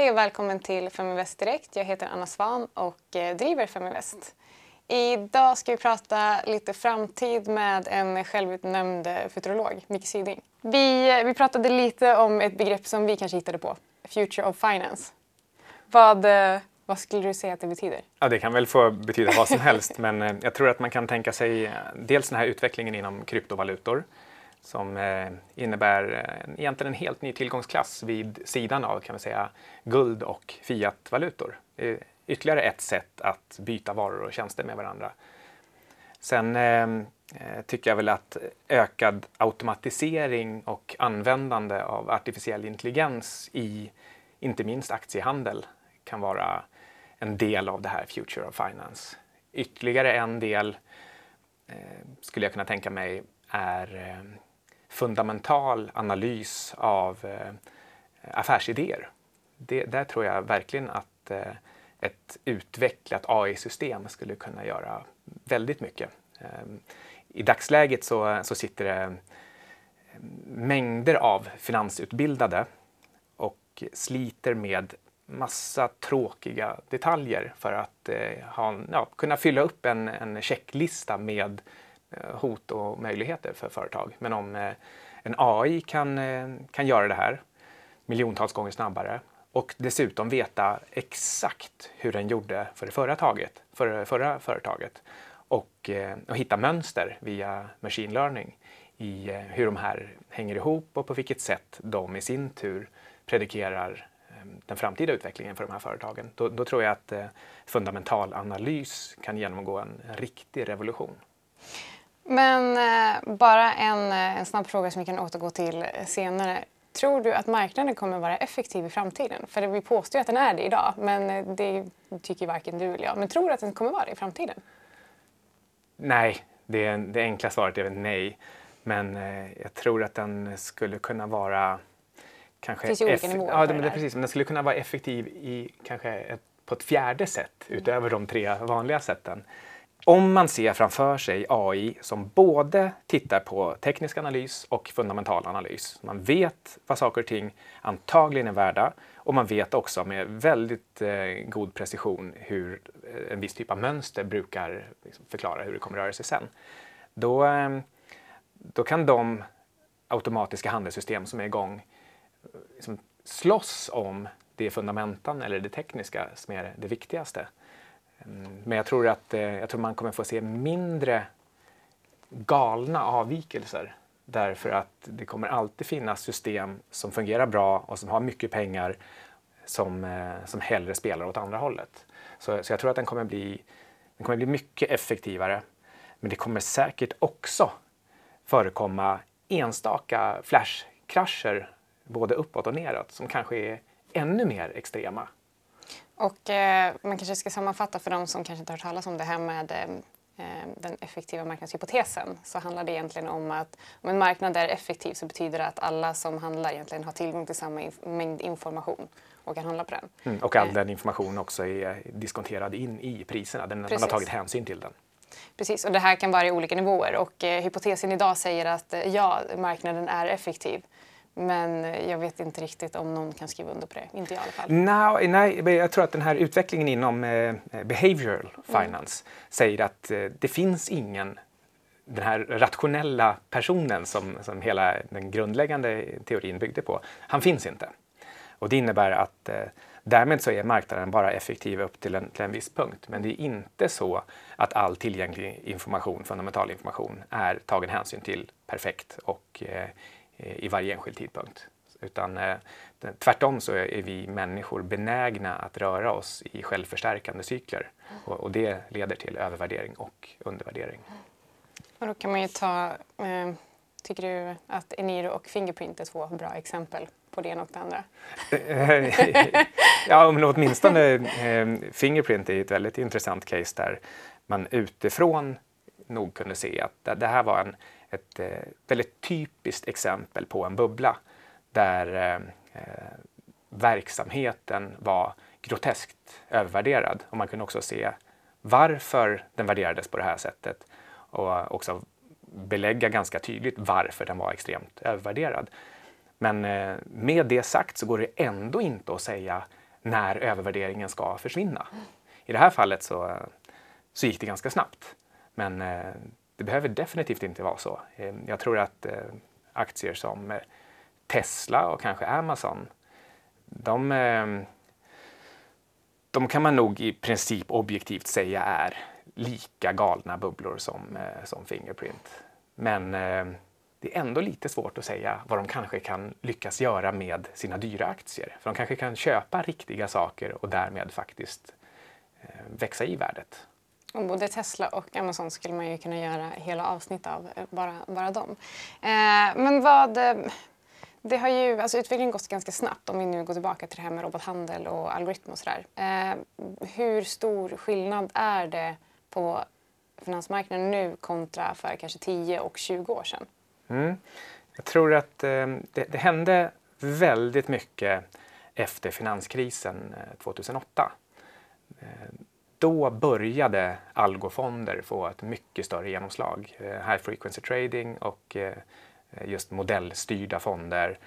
Hej och välkommen till Feminvest Direkt. Jag heter Anna Svan och eh, driver Feminvest. Idag ska vi prata lite framtid med en självutnämnd eh, futurolog, Micke Syding. Vi, eh, vi pratade lite om ett begrepp som vi kanske hittade på, Future of Finance. Vad, vad skulle du säga att det betyder? Ja, det kan väl få betyda vad som helst, men jag tror att man kan tänka sig dels den här utvecklingen inom kryptovalutor som eh, innebär eh, egentligen en helt ny tillgångsklass vid sidan av kan man säga, guld och fiatvalutor. Ytterligare ett sätt att byta varor och tjänster med varandra. Sen eh, eh, tycker jag väl att ökad automatisering och användande av artificiell intelligens i inte minst aktiehandel kan vara en del av det här Future of Finance. Ytterligare en del eh, skulle jag kunna tänka mig är eh, fundamental analys av eh, affärsidéer. Det, där tror jag verkligen att eh, ett utvecklat AI-system skulle kunna göra väldigt mycket. Eh, I dagsläget så, så sitter det eh, mängder av finansutbildade och sliter med massa tråkiga detaljer för att eh, ha, ja, kunna fylla upp en, en checklista med Eh, hot och möjligheter för företag. Men om eh, en AI kan, eh, kan göra det här miljontals gånger snabbare och dessutom veta exakt hur den gjorde för det förra, taget, för det förra företaget och, och hitta mönster via machine learning i hur de här hänger ihop och på vilket sätt de i sin tur predikerar den framtida utvecklingen för de här företagen. Då, då tror jag att fundamental analys kan genomgå en riktig revolution. Men eh, bara en, eh, en snabb fråga som vi kan återgå till senare. Tror du att marknaden kommer vara effektiv i framtiden? För vi påstår ju att den är det idag, men eh, det tycker varken du eller jag. Men tror du att den kommer vara det i framtiden? Nej, det, det enkla svaret är nej. Men eh, jag tror att den skulle kunna vara kanske... Det finns ju olika nivåer ja, det, det, precis, men den skulle kunna vara effektiv i kanske ett, på ett fjärde sätt utöver de tre vanliga sätten. Om man ser framför sig AI som både tittar på teknisk analys och fundamental analys. Man vet vad saker och ting antagligen är värda och man vet också med väldigt eh, god precision hur eh, en viss typ av mönster brukar liksom, förklara hur det kommer röra sig sen. Då, eh, då kan de automatiska handelssystem som är igång liksom, slåss om det fundamentan eller det tekniska som är det viktigaste. Men jag tror att eh, jag tror man kommer få se mindre galna avvikelser därför att det kommer alltid finnas system som fungerar bra och som har mycket pengar som, eh, som hellre spelar åt andra hållet. Så, så jag tror att den kommer, bli, den kommer bli mycket effektivare. Men det kommer säkert också förekomma enstaka flashkrascher både uppåt och neråt som kanske är ännu mer extrema. Och eh, man kanske ska sammanfatta för de som kanske inte har hört talas om det här med eh, eh, den effektiva marknadshypotesen så handlar det egentligen om att om en marknad är effektiv så betyder det att alla som handlar egentligen har tillgång till samma inf mängd information och kan handla på den. Mm, och all eh. den information också är diskonterad in i priserna, den, man har tagit hänsyn till den. Precis, och det här kan vara i olika nivåer och eh, hypotesen idag säger att eh, ja, marknaden är effektiv. Men jag vet inte riktigt om någon kan skriva under på det. Inte jag i alla fall. No, nej, jag tror att den här utvecklingen inom eh, behavioral mm. finance mm. säger att eh, det finns ingen den här rationella personen som, som hela den grundläggande teorin byggde på, han finns inte. Och det innebär att eh, därmed så är marknaden bara effektiv upp till en, till en viss punkt. Men det är inte så att all tillgänglig information, fundamental information, är tagen hänsyn till perfekt och eh, i varje enskild tidpunkt. Utan eh, tvärtom så är vi människor benägna att röra oss i självförstärkande cykler och, och det leder till övervärdering och undervärdering. Och då kan man ju ta, eh, tycker du att Eniro och Fingerprint är två bra exempel på det ena och det andra? ja, men åtminstone eh, Fingerprint är ett väldigt intressant case där man utifrån nog kunde se att det här var en ett eh, väldigt typiskt exempel på en bubbla där eh, verksamheten var groteskt övervärderad och man kunde också se varför den värderades på det här sättet och också belägga ganska tydligt varför den var extremt övervärderad. Men eh, med det sagt så går det ändå inte att säga när övervärderingen ska försvinna. I det här fallet så, eh, så gick det ganska snabbt. Men eh, det behöver definitivt inte vara så. Ehm, jag tror att eh, aktier som eh, Tesla och kanske Amazon, de, ehm, de kan man nog i princip objektivt säga är lika galna bubblor som, eh, som Fingerprint. Men ehm, det är ändå lite svårt att säga vad de kanske kan lyckas göra med sina dyra aktier. För de kanske kan köpa riktiga saker och därmed faktiskt växa i värdet. Och både Tesla och Amazon skulle man ju kunna göra hela avsnitt av, eh, bara, bara dem. Eh, men vad... Eh, det har ju, alltså utvecklingen gått ganska snabbt om vi nu går tillbaka till det här med robothandel och algoritmer och sådär. Eh, hur stor skillnad är det på finansmarknaden nu kontra för kanske 10 och 20 år sedan? Mm. Jag tror att eh, det, det hände väldigt mycket efter finanskrisen eh, 2008 då började algofonder få ett mycket större genomslag. Eh, high frequency trading och eh, just modellstyrda fonder.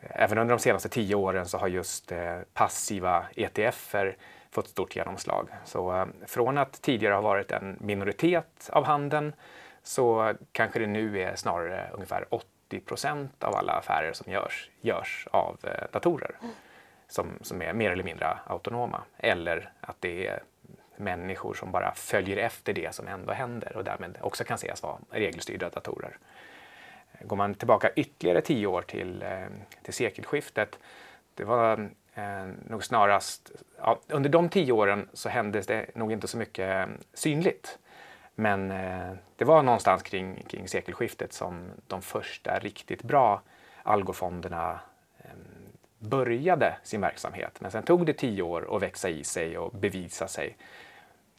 Eh, även under de senaste tio åren så har just passiva ETFer fått stort genomslag. Så från att tidigare ha varit en minoritet av handeln så kanske det nu är snarare ungefär 80 procent av alla affärer som görs, görs av datorer som, som är mer eller mindre autonoma. Eller att det är människor som bara följer efter det som ändå händer och därmed också kan sägas vara regelstyrda datorer. Går man tillbaka ytterligare tio år till, eh, till sekelskiftet, det var eh, nog snarast, ja, under de tio åren så hände det nog inte så mycket eh, synligt. Men eh, det var någonstans kring, kring sekelskiftet som de första riktigt bra algofonderna eh, började sin verksamhet. Men sen tog det tio år att växa i sig och bevisa sig.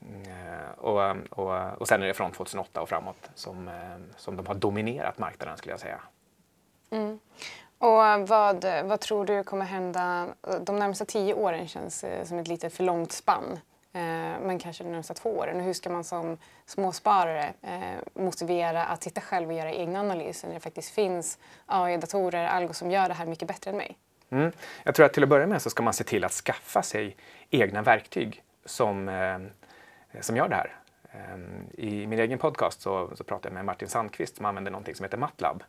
Eh, och, och, och sen är det från 2008 och framåt som, eh, som de har dominerat marknaden skulle jag säga. Mm. Och vad, vad tror du kommer hända? De närmsta tio åren känns eh, som ett lite för långt spann. Men kanske de närmsta två åren. hur ska man som småsparare motivera att titta själv och göra egna analyser när det faktiskt finns AI-datorer, algo som gör det här mycket bättre än mig? Mm. Jag tror att till att börja med så ska man se till att skaffa sig egna verktyg som Eh, Eh, som gör det här. Ehm, I min egen podcast så, så pratar jag med Martin Sandqvist som använder någonting som heter MATLAB.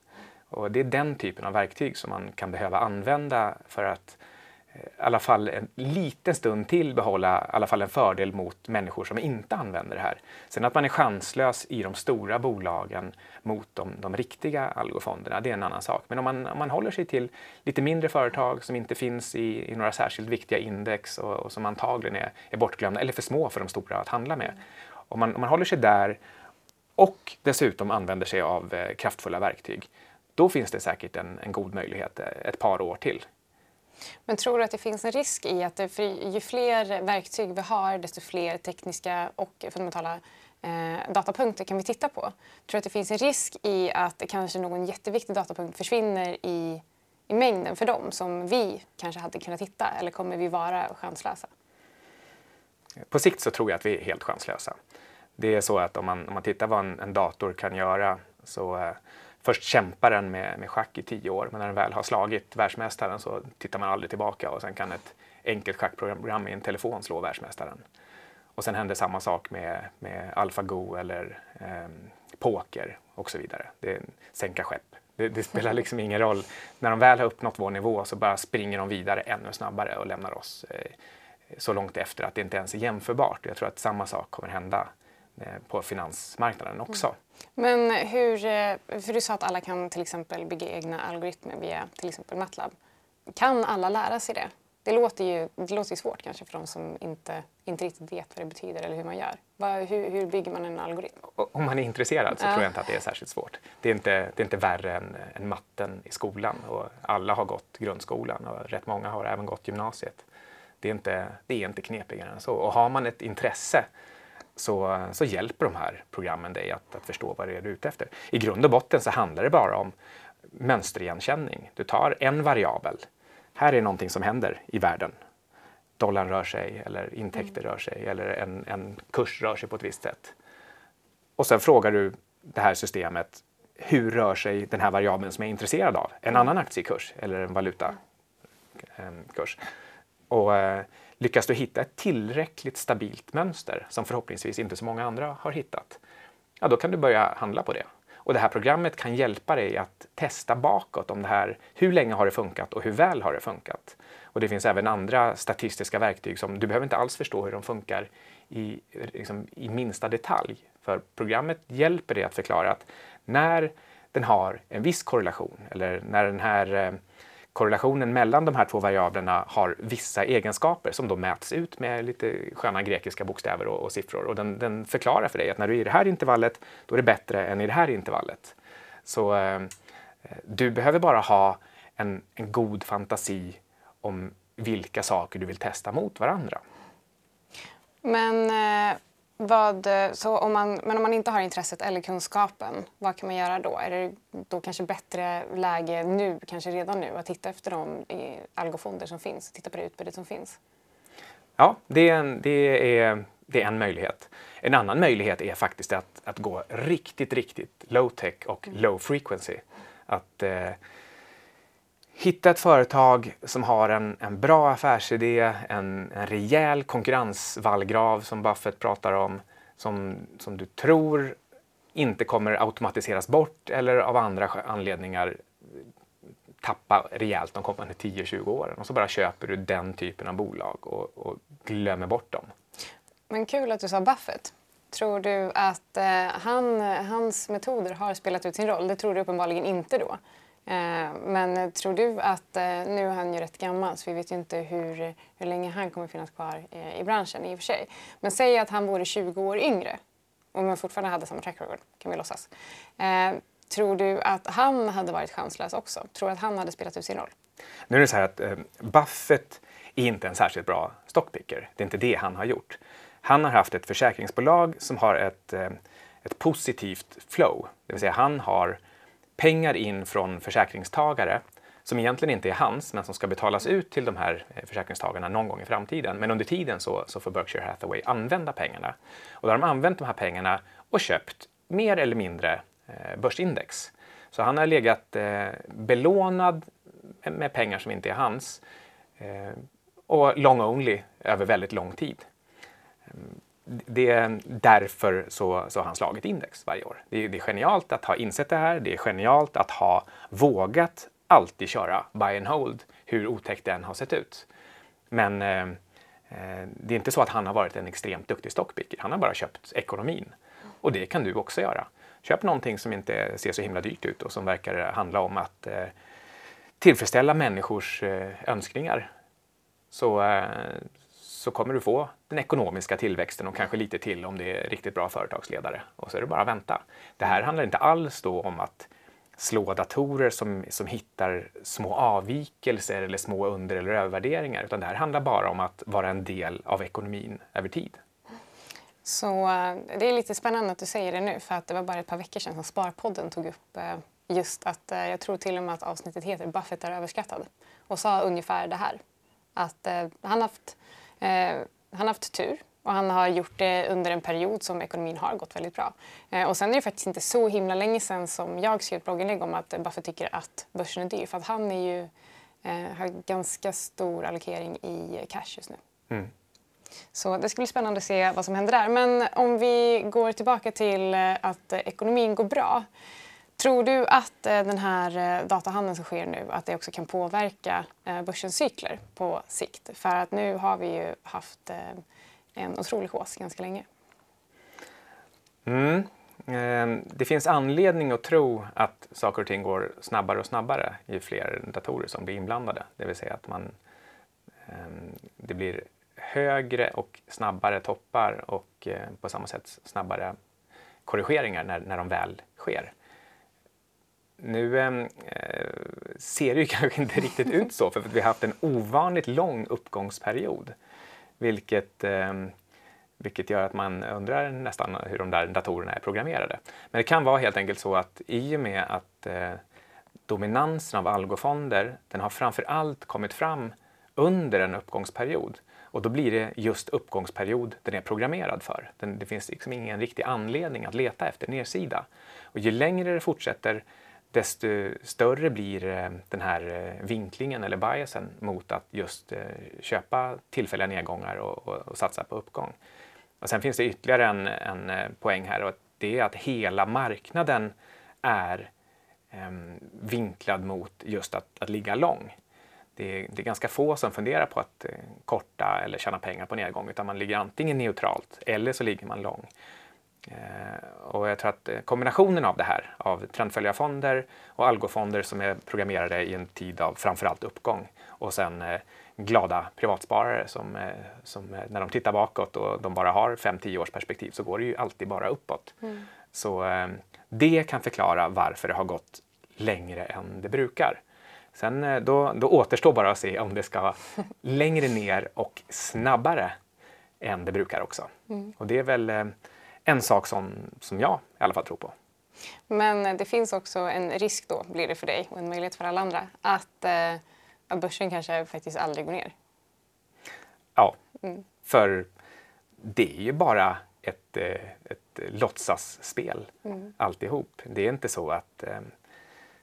Och det är den typen av verktyg som man kan behöva använda för att Eh, Eh, i alla fall en liten stund till behålla i alla fall en fördel mot människor som inte använder det här. Sen att man är chanslös i de stora bolagen mot de, de riktiga algofonderna, det är en annan sak. Men om man, om man håller sig till lite mindre företag som inte finns i, i några särskilt viktiga index och, och som antagligen är, är bortglömda eller för små för de stora att handla med. Om man, om man håller sig där och dessutom använder sig av eh, kraftfulla verktyg, då finns det säkert en, en god möjlighet eh, ett par år till. Men tror du att det finns en risk i att ju fler verktyg vi har desto fler tekniska och fundamentala eh, datapunkter kan vi titta på? Tror du att det finns en risk i att kanske någon jätteviktig datapunkt försvinner i, i mängden för dem som vi kanske hade kunnat hitta eller kommer vi vara chanslösa? På sikt så tror jag att vi är helt chanslösa. Det är så att om man, om man tittar vad en, en dator kan göra så eh, först kämpar den med, med schack i tio år men när den väl har slagit världsmästaren så tittar man aldrig tillbaka och sen kan ett enkelt schackprogram i en telefon slå världsmästaren. Och sen händer samma sak med, med AlphaGo eller eh, poker och så vidare. Det sänka skepp. Det, det, spelar liksom ingen roll. När de väl har uppnått vår nivå så bara springer de vidare ännu snabbare och lämnar oss eh, så långt efter att det inte ens är jämförbart. Jag tror att samma sak kommer hända på finansmarknaden också. Mm. Men hur, eh, för du sa att alla kan till exempel bygga egna algoritmer via till exempel MATLAB. Kan alla lära sig det? Det låter ju, det låter ju svårt kanske för de som inte, inte riktigt vet vad det betyder eller hur man gör. Va, hur, hur, bygger man en algoritm? Om man är intresserad så ja. tror jag inte att det är särskilt svårt. Det är inte, det är inte värre än, än matten i skolan och alla har gått grundskolan och rätt många har även gått gymnasiet. Det är inte, det är inte knepigare än så. Och har man ett intresse så, så hjälper de här programmen dig att, att förstå vad det är du är ute efter. I grund och botten så handlar det bara om mönsterigenkänning. Du tar en variabel. Här är någonting som händer i världen. Dollarn rör sig eller intäkter mm. rör sig eller en, en kurs rör sig på ett visst sätt. Och sen frågar du det här systemet hur rör sig den här variabeln som jag är intresserad av? En mm. annan aktiekurs eller en valutakurs? Och eh, lyckas du hitta ett tillräckligt stabilt mönster som förhoppningsvis inte så många andra har hittat, ja då kan du börja handla på det. Och det här programmet kan hjälpa dig att testa bakåt om det här, hur länge har det funkat och hur väl har det funkat? Och det finns även andra statistiska verktyg som du behöver inte alls förstå hur de funkar i, liksom, i minsta detalj. För programmet hjälper dig att förklara att när den har en viss korrelation eller när den här eh, korrelationen mellan de här två variablerna har vissa egenskaper som då mäts ut med lite sköna grekiska bokstäver och, och siffror. Och den, den, förklarar för dig att när du är i det här intervallet, då är det bättre än i det här intervallet. Så eh, du behöver bara ha en, en god fantasi om vilka saker du vill testa mot varandra. Men eh, vad, så om man, men om man inte har intresset eller kunskapen, vad kan man göra då? Är det då kanske bättre läge nu, kanske redan nu, att titta efter de eh, algofonder som finns, titta på det utbudet som finns? Ja, det är en, det är, det är en möjlighet. En annan möjlighet är faktiskt att, att gå riktigt, riktigt low tech och low frequency. Att eh, hitta ett företag som har en, en bra affärsidé, en, en rejäl konkurrensvallgrav som Buffett pratar om, som, som du tror inte kommer automatiseras bort eller av andra anledningar tappa rejält de kommande 10-20 åren. Och så bara köper du den typen av bolag och, och glömmer bort dem. Men kul att du sa Buffett. Tror du att eh, han, hans metoder har spelat ut sin roll? Det tror du uppenbarligen inte då. Eh, men tror du att, eh, nu är han ju rätt gammal så vi vet ju inte hur, hur länge han kommer finnas kvar eh, i branschen i och för sig. Men säg att han vore 20 år yngre och man fortfarande hade samma track record, kan vi låtsas. Tror du att han hade varit chanslös också? Tror du att han hade spelat ut sin roll? Nu är det så här att Buffett är inte en särskilt bra stockpicker. Det är inte det han har gjort. Han har haft ett försäkringsbolag som har ett, ett positivt flow. Det vill säga han har pengar in från försäkringstagare som egentligen inte är hans, men som ska betalas ut till de här eh, försäkringstagarna någon gång i framtiden. Men under tiden så, så får Berkshire Hathaway använda pengarna. Och då har de använt de här pengarna och köpt mer eller mindre eh, börsindex. Så han har legat eh, belånad med pengar som inte är hans eh, och long only över väldigt lång tid det är därför så, så har han slagit index varje år. Det är, det är genialt att ha insett det här. Det är genialt att ha vågat alltid köra buy and hold, hur otäckt den har sett ut. Men eh, eh, det är inte så att han har varit en extremt duktig stockpicker. Han har bara köpt ekonomin. Och det kan du också göra. Köp någonting som inte ser så himla dyrt ut och som verkar handla om att eh, tillfredsställa människors eh, önskningar. Så, eh, så kommer du få den ekonomiska tillväxten och kanske lite till om det är riktigt bra företagsledare. Och så är det bara att vänta. Det här handlar inte alls då om att slå datorer som, som hittar små avvikelser eller små under eller övervärderingar, utan det här handlar bara om att vara en del av ekonomin över tid. Så eh, det är lite spännande att du säger det nu, för att det var bara ett par veckor sedan som Sparpodden tog upp eh, just att, eh, jag tror till och med att avsnittet heter Buffett är överskattad, och sa ungefär det här. Att han haft han har haft tur och han har gjort det under en period som ekonomin har gått väldigt bra. Eh, och sen är det faktiskt inte så himla länge sedan som jag skrev ett blogginlägg om att Buffett tycker att börsen är dyr för att han är ju, eh, har ganska stor allokering i cash just nu. Mm. Så det ska bli spännande att se vad som händer där. Men om vi går tillbaka till eh, att ekonomin går bra. Tror du att eh, den här eh, datahandeln som sker nu att det också kan påverka eh, börsens cykler på sikt? För att nu har vi ju haft en otrolig hausse ganska länge. Mm. Ehm, det finns anledning att tro att saker och ting går snabbare och snabbare ju fler datorer som blir inblandade. Det vill säga att man, ehm, det blir högre och snabbare toppar och på samma sätt snabbare korrigeringar när, när de väl sker. Nu ehm, eh, ser det ju kanske inte riktigt ut så för att vi har haft en ovanligt lång uppgångsperiod. Vilket, eh, vilket gör att man undrar nästan hur de där datorerna är programmerade. Men det kan vara helt enkelt så att i och med att eh, dominansen av algofonder, den har framför allt kommit fram under en uppgångsperiod. Och då blir det just uppgångsperiod den är programmerad för. Den, det finns liksom ingen riktig anledning att leta efter nedsida. Och ju längre det fortsätter, desto större blir eh, den här eh, vinklingen eller biasen mot att just eh, köpa tillfälliga nedgångar och, och, och satsa på uppgång. Och sen finns det ytterligare en, en poäng här och det är att hela marknaden är eh, vinklad mot just att, att ligga lång. Det är, det är, ganska få som funderar på att eh, korta eller tjäna pengar på nedgång utan man ligger antingen neutralt eller så ligger man lång. Eh, och jag tror att eh, kombinationen av det här, av trendföljarfonder och algofonder som är programmerade i en tid av framförallt uppgång och sen eh, glada privatsparare som, som när de tittar bakåt och de bara har 5-10 års perspektiv så går det ju alltid bara uppåt. Mm. Så det kan förklara varför det har gått längre än det brukar. Sen då, då återstår bara att se om det ska längre ner och snabbare än det brukar också. Mm. Och det är väl en sak som, som jag i alla fall tror på. Men eh, det finns också en risk då, blir det för dig och en möjlighet för alla andra, att, att börsen kanske faktiskt aldrig går ner. Ja, mm. för det är ju bara ett, ett låtsasspel mm. alltihop. Det är inte så att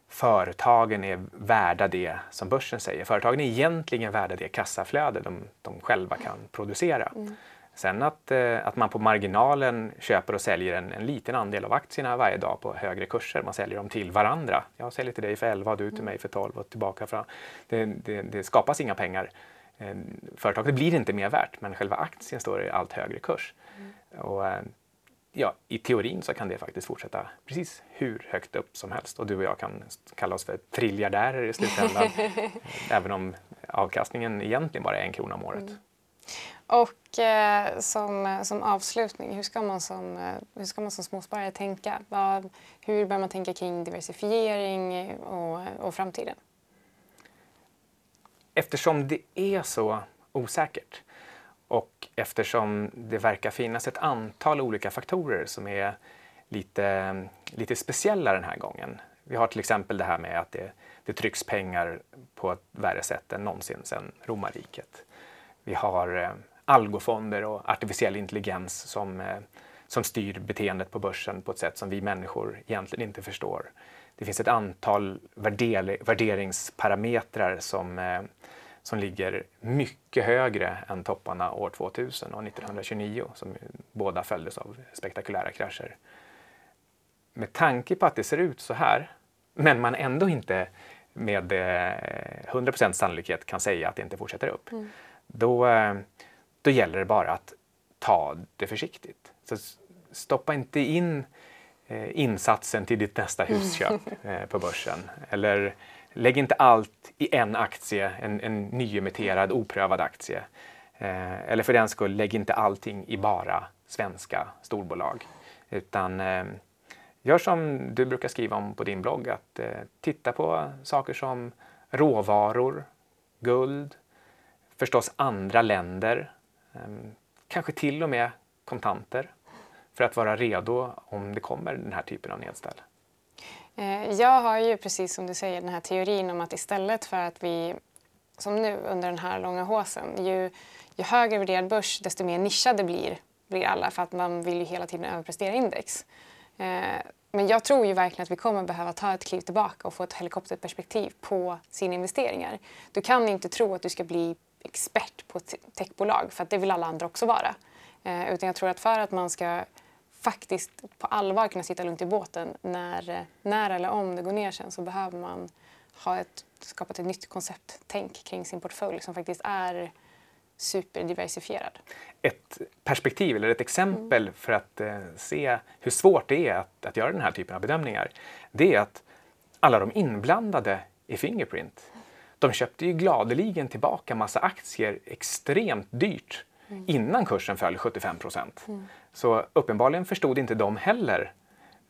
företagen är värda det som börsen säger. Företagen är egentligen värda det kassaflöde de, de själva kan producera. Mm. Sen att, eh, att man på marginalen köper och säljer en, en, liten andel av aktierna varje dag på högre kurser. Man säljer dem till varandra. Jag säljer till dig för 11 du till mm. mig för 12 och tillbaka. Fram. Det, det, det skapas inga pengar. Eh, företaget blir inte mer värt men själva aktien står i allt högre kurs. Mm. Och, eh, ja, i teorin så kan det faktiskt fortsätta precis hur högt upp som helst och du och jag kan kalla oss för triljardärer i slutändan. även om avkastningen egentligen bara är en krona om året. Mm. Och eh, som, eh, som avslutning, hur ska man som, eh, hur ska man som småsparare tänka? Vad, hur bör man tänka kring diversifiering och, och framtiden? Eftersom det är så osäkert och eftersom det verkar finnas ett antal olika faktorer som är lite, lite speciella den här gången. Vi har till exempel det här med att det, det trycks pengar på ett värre sätt än någonsin sedan romarriket. Vi har eh, algofonder och artificiell intelligens som, eh, som styr beteendet på börsen på ett sätt som vi människor egentligen inte förstår. Det finns ett antal värderingsparametrar som eh, som ligger mycket högre än topparna år 2000 och 1929 som båda följdes av spektakulära krascher. Med tanke på att det ser ut så här, men man ändå inte med eh, 100 sannolikhet kan säga att det inte fortsätter upp, mm då, eh, då gäller det bara att ta det försiktigt. Så stoppa inte in eh, insatsen till ditt nästa husköp på börsen. Eller Lägg inte allt i en aktie, en, en nyemitterad oprövad aktie. Eh, eller för den skull, lägg inte allting i bara svenska storbolag. Utan eh, gör som du brukar skriva om på din blogg, att eh, titta på saker som råvaror, guld, förstås andra länder, ehm, kanske till och med kontanter för att vara redo om det kommer den här typen av nedställ. Eh, jag har ju precis som du säger den här teorin om att istället för att vi som nu under den här långa håsen, ju, ju högre värderad börs desto mer nischade blir, blir alla för att man vill ju hela tiden överprestera index. Eh, men jag tror ju verkligen att vi kommer behöva ta ett kliv tillbaka och få ett helikopterperspektiv på sina investeringar. Du kan inte tro att du ska bli expert på ett techbolag för att det vill alla andra också vara. Eh, utan jag tror att för att man ska faktiskt på allvar kunna sitta lugnt i båten när, eh, när eller om det går ner sen så behöver man ha ett, skapat ett nytt koncepttänk kring sin portfölj som faktiskt är superdiversifierad. Ett perspektiv eller ett exempel mm. för att eh, se hur svårt det är att, att göra den här typen av bedömningar, det är att alla de inblandade i Fingerprint, de köpte ju gladeligen tillbaka massa aktier extremt dyrt mm. innan kursen föll 75 procent. Mm. Så uppenbarligen förstod inte de heller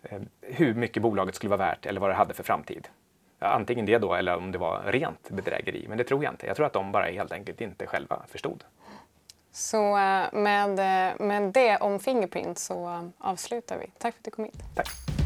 eh, hur mycket bolaget skulle vara värt eller vad det hade för framtid. Antingen det då eller om det var rent bedrägeri, men det tror jag inte. Jag tror att de bara helt enkelt inte själva förstod. Så eh, med, eh, med det om Fingerprint så avslutar vi. Tack för att du kom hit. Tack.